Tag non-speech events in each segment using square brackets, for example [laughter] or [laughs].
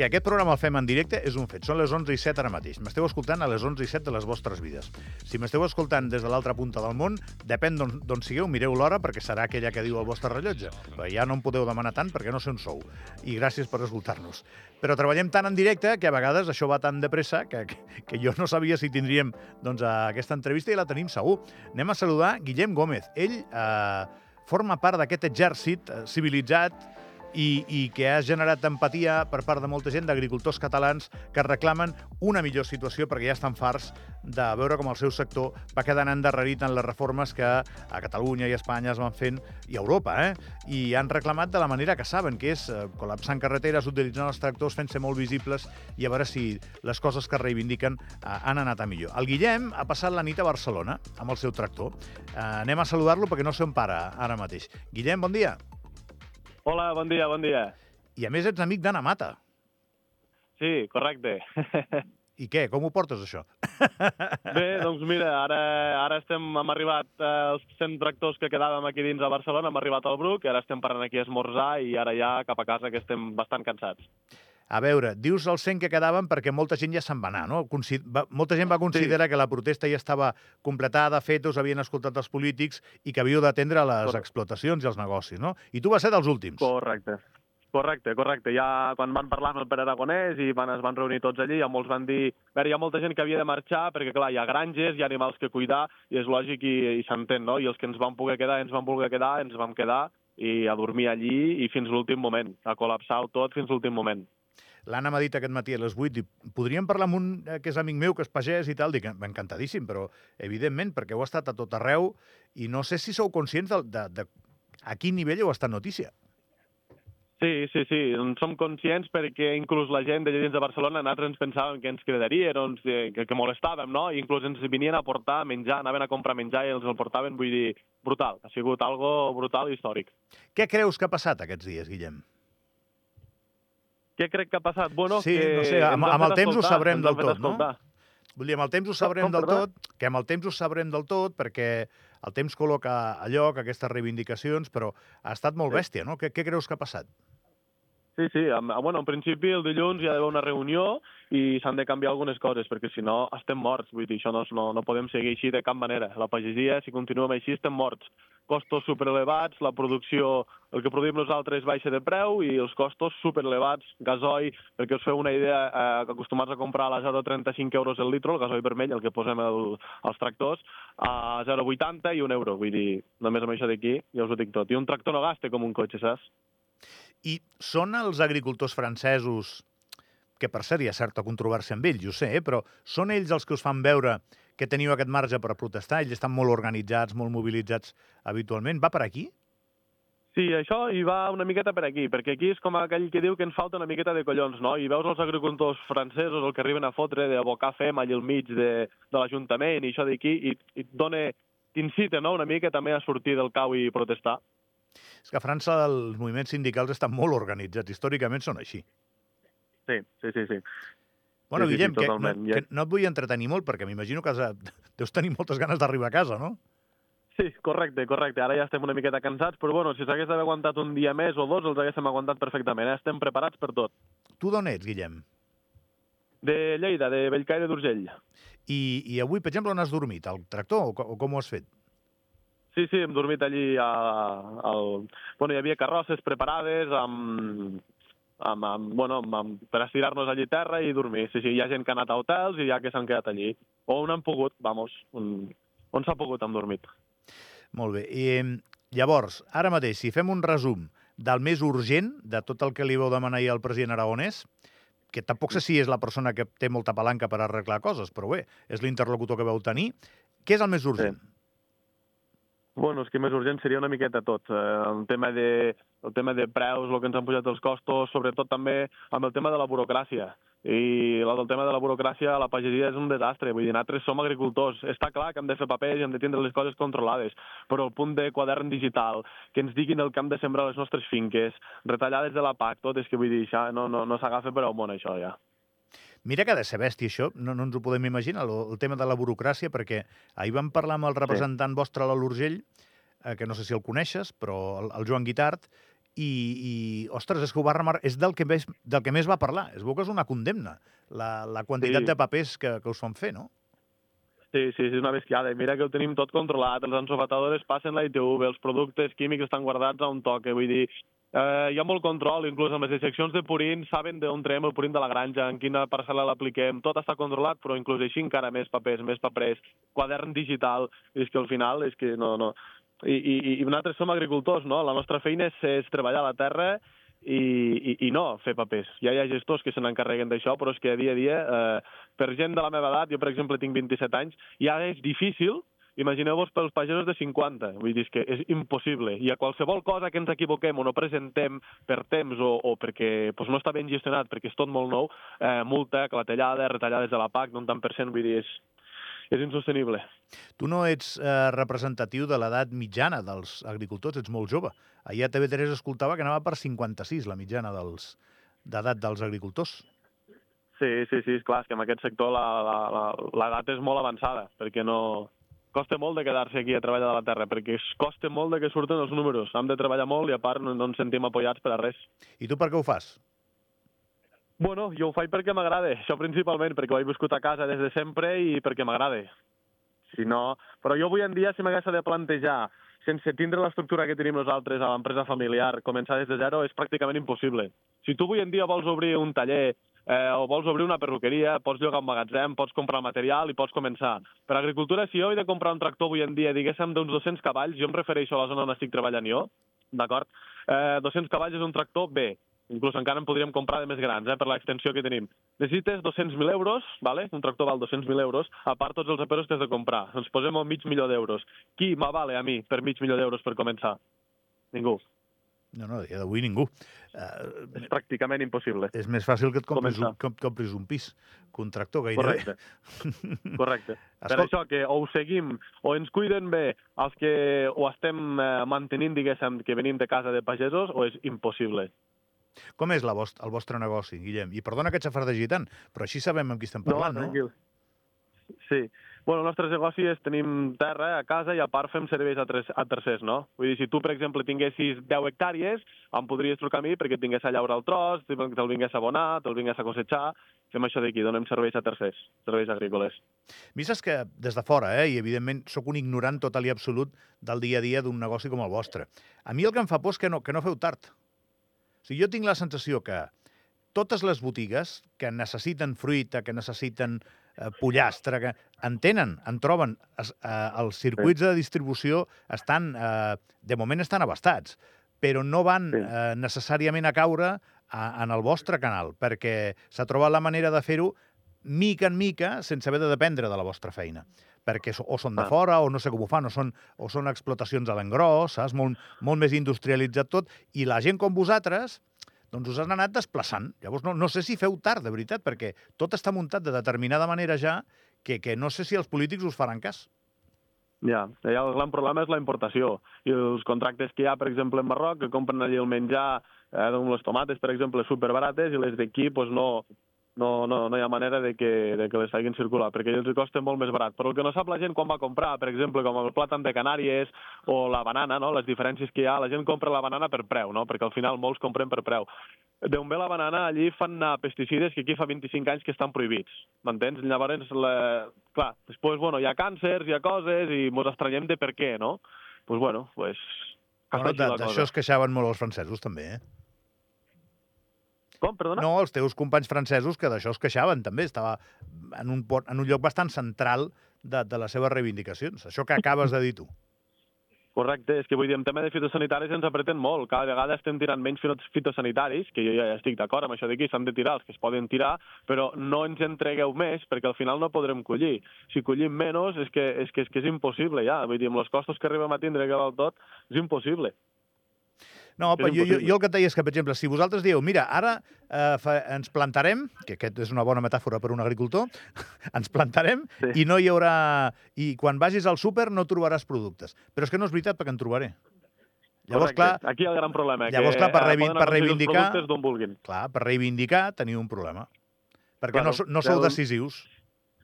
que aquest programa el fem en directe és un fet. Són les 11 i 7 ara mateix. M'esteu escoltant a les 11 i 7 de les vostres vides. Si m'esteu escoltant des de l'altra punta del món, depèn d'on sigueu, mireu l'hora perquè serà aquella que diu el vostre rellotge. Però ja no em podeu demanar tant perquè no sé on sou. I gràcies per escoltar-nos. Però treballem tant en directe que a vegades això va tan de pressa que, que, que jo no sabia si tindríem doncs, aquesta entrevista i la tenim segur. Anem a saludar Guillem Gómez. Ell eh, forma part d'aquest exèrcit eh, civilitzat i, i que ha generat empatia per part de molta gent, d'agricultors catalans, que reclamen una millor situació perquè ja estan farts de veure com el seu sector va quedant endarrerit en les reformes que a Catalunya i a Espanya es van fent, i a Europa, eh? i han reclamat de la manera que saben, que és eh, col·lapsant carreteres, utilitzant els tractors, fent-se molt visibles, i a veure si les coses que reivindiquen eh, han anat a millor. El Guillem ha passat la nit a Barcelona amb el seu tractor. Eh, anem a saludar-lo perquè no sé on para ara mateix. Guillem, bon dia. Hola, bon dia, bon dia. I a més ets amic d'Anna Mata. Sí, correcte. I què? Com ho portes, això? Bé, doncs mira, ara, ara estem, hem arribat eh, els 100 tractors que quedàvem aquí dins a Barcelona, hem arribat al Bruc, i ara estem parant aquí a esmorzar i ara ja cap a casa que estem bastant cansats. A veure, dius els 100 que quedaven perquè molta gent ja se'n va anar, no? Consid va, molta gent va considerar sí. que la protesta ja estava completada, fetos, havien escoltat els polítics i que havíeu d'atendre les Correcte. explotacions i els negocis, no? I tu vas ser dels últims. Correcte. Correcte, correcte. Ja quan van parlar amb el Pere Aragonès i van, es van reunir tots allí, ja molts van dir... A veure, hi ha molta gent que havia de marxar perquè, clar, hi ha granges, hi ha animals que cuidar i és lògic i, i s'entén, no? I els que ens van poder quedar, ens van voler quedar, ens vam quedar i a dormir allí i fins l'últim moment, a col·lapsar tot fins l'últim moment. L'Anna m'ha dit aquest matí a les 8, dic, podríem parlar amb un eh, que és amic meu, que és pagès i tal? Dic, encantadíssim, però evidentment, perquè heu estat a tot arreu i no sé si sou conscients de, de, de a quin nivell heu estat notícia. Sí, sí, sí, en som conscients perquè inclús la gent de dins de Barcelona, nosaltres ens pensàvem que ens cridaria, doncs, que, que molestàvem, no? I inclús ens venien a portar menjar, anaven a comprar menjar i els el portaven, vull dir, brutal. Ha sigut algo brutal i històric. Què creus que ha passat aquests dies, Guillem? Què crec que ha passat? Bueno, sí, que no sé, amb, amb el temps ho sabrem del tot, no? Vull dir, amb el temps ho sabrem com, del tot, que amb el temps ho sabrem del tot, perquè el temps col·loca a lloc aquestes reivindicacions, però ha estat molt bèstia, no? Què, què creus que ha passat? Sí, sí. Bueno, en principi el dilluns hi ha d'haver una reunió i s'han de canviar algunes coses, perquè si no estem morts. Vull dir, això no, no, no podem seguir així de cap manera. La pagesia, si continuem així, estem morts. Costos superelevats, la producció, el que produïm nosaltres baixa de preu i els costos superelevats, gasoil, perquè us feu una idea, eh, acostumats a comprar a la 0,35 euros el litro, el gasoil vermell, el que posem el, als tractors, a 0,80 i un euro. Vull dir, només amb això d'aquí ja us ho dic tot. I un tractor no gasta com un cotxe, saps? I són els agricultors francesos, que per cert hi ha certa controvèrsia amb ells, jo sé, eh? però són ells els que us fan veure que teniu aquest marge per protestar? Ells estan molt organitzats, molt mobilitzats habitualment. Va per aquí? Sí, això hi va una miqueta per aquí, perquè aquí és com aquell que diu que ens falta una miqueta de collons, no? I veus els agricultors francesos el que arriben a fotre d'abocar fem allà al mig de, de l'Ajuntament i això d'aquí, i, i t'incita no? una mica també a sortir del cau i protestar. És que a França els moviments sindicals estan molt organitzats, històricament són així. Sí, sí, sí. sí. Bueno, sí, Guillem, sí, que, no, que no et vull entretenir molt, perquè m'imagino que has, [laughs] deus tenir moltes ganes d'arribar a casa, no? Sí, correcte, correcte. Ara ja estem una miqueta cansats, però bueno, si s'hagués d'haver aguantat un dia més o dos, els haguéssim aguantat perfectament. Eh? Estem preparats per tot. Tu d'on ets, Guillem? De Lleida, de Bellcaire d'Urgell. I, I avui, per exemple, on has dormit? Al tractor o, o com ho has fet? Sí, sí, hem dormit allí a, al... Bueno, hi havia carrosses preparades amb, amb, amb, bueno, amb, per estirar-nos allí a terra i dormir. Sí, sí, hi ha gent que ha anat a hotels i hi ha que s'han quedat allí. O on han pogut, vamos, on, on s'ha pogut hem dormit. Molt bé. I, llavors, ara mateix, si fem un resum del més urgent de tot el que li vau demanar ahir al president Aragonès, que tampoc sé si és la persona que té molta palanca per arreglar coses, però bé, és l'interlocutor que vau tenir. Què és el més urgent? Sí. Bueno, és que més urgent seria una miqueta tot. Eh, el, tema de, el tema de preus, el que ens han pujat els costos, sobretot també amb el tema de la burocràcia. I el tema de la burocràcia a la pagesia és un desastre. Vull dir, nosaltres som agricultors. Està clar que hem de fer papers i hem de tindre les coses controlades, però el punt de quadern digital, que ens diguin el camp de sembrar les nostres finques, retallades de la PAC, tot, és que vull dir, això no, no, no s'agafa per al món, això, ja. Mira que ha de ser bèstia, això. No, no ens ho podem imaginar, el, el tema de la burocràcia, perquè ahir vam parlar amb el representant sí. vostre a l'Urgell, eh, que no sé si el coneixes, però el, el Joan Guitart, i, i ostres, és que ho va remarcar, és del que, més, del que més va parlar. Es veu que és una condemna, la, la quantitat Sí. de papers que, que us fan fer, no? Sí, sí, sí, és una bestiada. Mira que ho tenim tot controlat. Els ensofatadors passen la ITV, els productes químics estan guardats a un toque. Vull dir, eh, hi ha molt control, inclús amb les seccions de purín, saben d'on traiem el purín de la granja, en quina parcel·la l'apliquem, tot està controlat, però inclús així encara més papers, més papers, quadern digital, és que al final és que no... no. I, i, i nosaltres som agricultors, no? La nostra feina és, és treballar la terra i, i, i no fer papers. Ja hi ha gestors que se n'encarreguen d'això, però és que dia a dia, eh, per gent de la meva edat, jo per exemple tinc 27 anys, ja és difícil Imagineu-vos pels pagesos de 50, vull dir és que és impossible. I a qualsevol cosa que ens equivoquem o no presentem per temps o, o perquè pues, no està ben gestionat, perquè és tot molt nou, eh, multa, clatellada, retallades de la PAC d'un tant per cent, vull dir, és, és insostenible. Tu no ets eh, representatiu de l'edat mitjana dels agricultors, ets molt jove. Ahir a TV3 escoltava que anava per 56, la mitjana dels d'edat dels agricultors. Sí, sí, sí, és clar, és que en aquest sector l'edat és molt avançada, perquè no... Costa molt de quedar-se aquí a treballar de la terra, perquè es costa molt de que surten els números. Hem de treballar molt i a part no, no ens sentim apoyats per a res. I tu per què ho fas? Bueno, jo ho faig perquè m'agrada, això principalment, perquè ho he viscut a casa des de sempre i perquè m'agrada. Si no... Però jo avui en dia, si m'hagués de plantejar, sense tindre l'estructura que tenim nosaltres a l'empresa familiar, començar des de zero, és pràcticament impossible. Si tu avui en dia vols obrir un taller eh, o vols obrir una perruqueria, pots llogar un magatzem, pots comprar material i pots començar. Per agricultura, si jo he de comprar un tractor avui en dia, diguéssim, d'uns 200 cavalls, jo em refereixo a la zona on estic treballant jo, d'acord? Eh, 200 cavalls és un tractor B, inclús encara en podríem comprar de més grans, eh, per l'extensió que tenim. Necessites 200.000 euros, vale? un tractor val 200.000 euros, a part tots els aperos que has de comprar. Ens posem a mig milió d'euros. Qui m'avale a mi per mig milió d'euros per començar? Ningú. No, no, a dia d'avui ningú. Uh, És pràcticament impossible. és més fàcil que et compris un, que compris un pis que un tractor, gairebé. Correcte. [laughs] Correcte. Per Escolta- això que o ho seguim o ens cuiden bé els que ho estem eh, mantenint, diguéssim, que venim de casa de pagesos, o és impossible. Com és la vost el vostre negoci, Guillem? I perdona que et xafardegi tant, però així sabem amb qui estem parlant, no? tranquil. Sí. Bueno, el nostre negoci és tenim terra a casa i a part fem serveis a, tres, a tercers, no? Vull dir, si tu, per exemple, tinguessis 10 hectàrees, em podries trucar a mi perquè et vingués a llaurar el tros, te'l vingués a abonar, te'l vingués a cosechar, fem això d'aquí, donem serveis a tercers, serveis agrícoles. Mi saps que des de fora, eh, i evidentment sóc un ignorant total i absolut del dia a dia d'un negoci com el vostre. A mi el que em fa por és que no, que no feu tard. O sigui, jo tinc la sensació que totes les botigues que necessiten fruita, que necessiten pollastre, que en tenen, en troben. Es, eh, els circuits de distribució estan, eh, de moment estan abastats, però no van Sí. eh, necessàriament a caure a, en el vostre canal, perquè s'ha trobat la manera de fer-ho mica en mica, sense haver de dependre de la vostra feina perquè o són de Ah. fora, o no sé com ho fan, o són, o són explotacions a l'engròs, saps? Molt, molt més industrialitzat tot, i la gent com vosaltres doncs us han anat desplaçant. Llavors, no, no sé si feu tard, de veritat, perquè tot està muntat de determinada manera ja que, que no sé si els polítics us faran cas. Ja, allà el gran problema és la importació. I els contractes que hi ha, per exemple, en Marroc, que compren allí el menjar, eh, doncs les tomates, per exemple, superbarates, i les d'aquí doncs no, no, no, no hi ha manera de que, de que les facin circular, perquè els costa molt més barat. Però el que no sap la gent quan va comprar, per exemple, com el plàtan de Canàries o la banana, no? les diferències que hi ha, la gent compra la banana per preu, no? perquè al final molts compren per preu. D'on ve la banana, allí fan anar pesticides que aquí fa 25 anys que estan prohibits, m'entens? Llavors, la... clar, després, bueno, hi ha càncers, hi ha coses, i ens estranyem de per què, no? Doncs, pues, bueno, pues, Bueno, D'això cosa. es queixaven molt els francesos, també, eh? Com, perdona? No, els teus companys francesos, que d'això es queixaven, també. Estava en un, port- en un lloc bastant central de, de les seves reivindicacions. Això que acabes de dir tu. Correcte, és que vull dir, en tema de fitosanitaris ens apreten molt. Cada vegada estem tirant menys fito- fitosanitaris, que jo ja estic d'acord amb això d'aquí, s'han de tirar els que es poden tirar, però no ens entregueu més perquè al final no podrem collir. Si collim menys és que és, que, és, que és impossible ja. Vull dir, amb els costos que arribem a tindre que val tot, és impossible. No, però jo, jo, jo el que et deia és que, per exemple, si vosaltres dieu, mira, ara eh, fa, ens plantarem, que aquest és una bona metàfora per un agricultor, [laughs] ens plantarem Sí. i no hi haurà... I quan vagis al súper no trobaràs productes. Però és que no és veritat, perquè en trobaré. Llavors, clar, Aquí hi ha el gran problema. llavors, clar, per eh, reivi- per reivindicar- clar, per reivindicar teniu un problema. Perquè Claro, no, no sou decisius.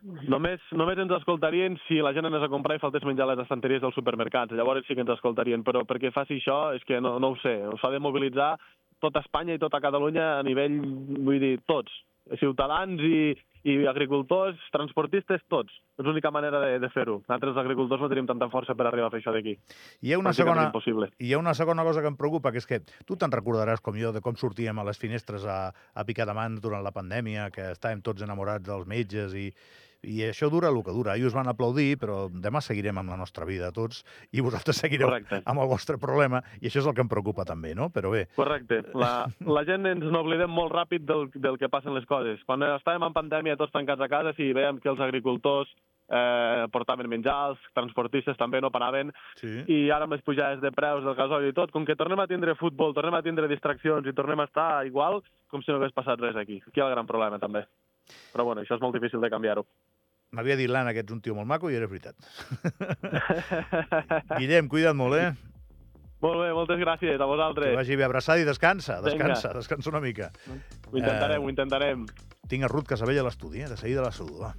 Només, només ens escoltarien si la gent anés a comprar i faltés menjar a les estanteries dels supermercats. Llavors sí que ens escoltarien, però perquè faci això és que no, no ho sé. S'ha de mobilitzar tota Espanya i tota Catalunya a nivell, vull dir, tots. Ciutadans i, i agricultors, transportistes, tots. És l'única manera de, de fer-ho. Nosaltres, els agricultors, no tenim tanta força per arribar a fer això d'aquí. Hi ha una segona... impossible. Hi ha una segona cosa que em preocupa, que és que tu te'n recordaràs, com jo, de com sortíem a les finestres a, a picar de mans durant la pandèmia, que estàvem tots enamorats dels metges i, i això dura el que dura. Ahir us van aplaudir, però demà seguirem amb la nostra vida tots i vosaltres seguireu Correcte. amb el vostre problema i això és el que em preocupa també, no? Però bé, Correcte. La, la gent ens n'oblidem molt ràpid del, del que passen les coses. Quan estàvem en pandèmia tots tancats a casa, sí, veiem que els agricultors eh, portaven menjar, els transportistes també no paraven, sí. i ara amb les pujades de preus del gasoil i tot, com que tornem a tindre futbol, tornem a tindre distraccions i tornem a estar igual com si no hagués passat res aquí. Aquí hi ha el gran problema, també. Però bueno, això és molt difícil de canviar-ho. M'havia dit l'Anna que ets un tio molt maco i era veritat. [laughs] Guillem, cuida't molt, eh? Molt bé, moltes gràcies a vosaltres. Que vagi bé, abraçada i descansa, descansa, Venga. descansa una mica. Ho intentarem, eh, ho intentarem. Tinc a Ruth Casabella a l'estudi, eh? de seguida la saludo, va.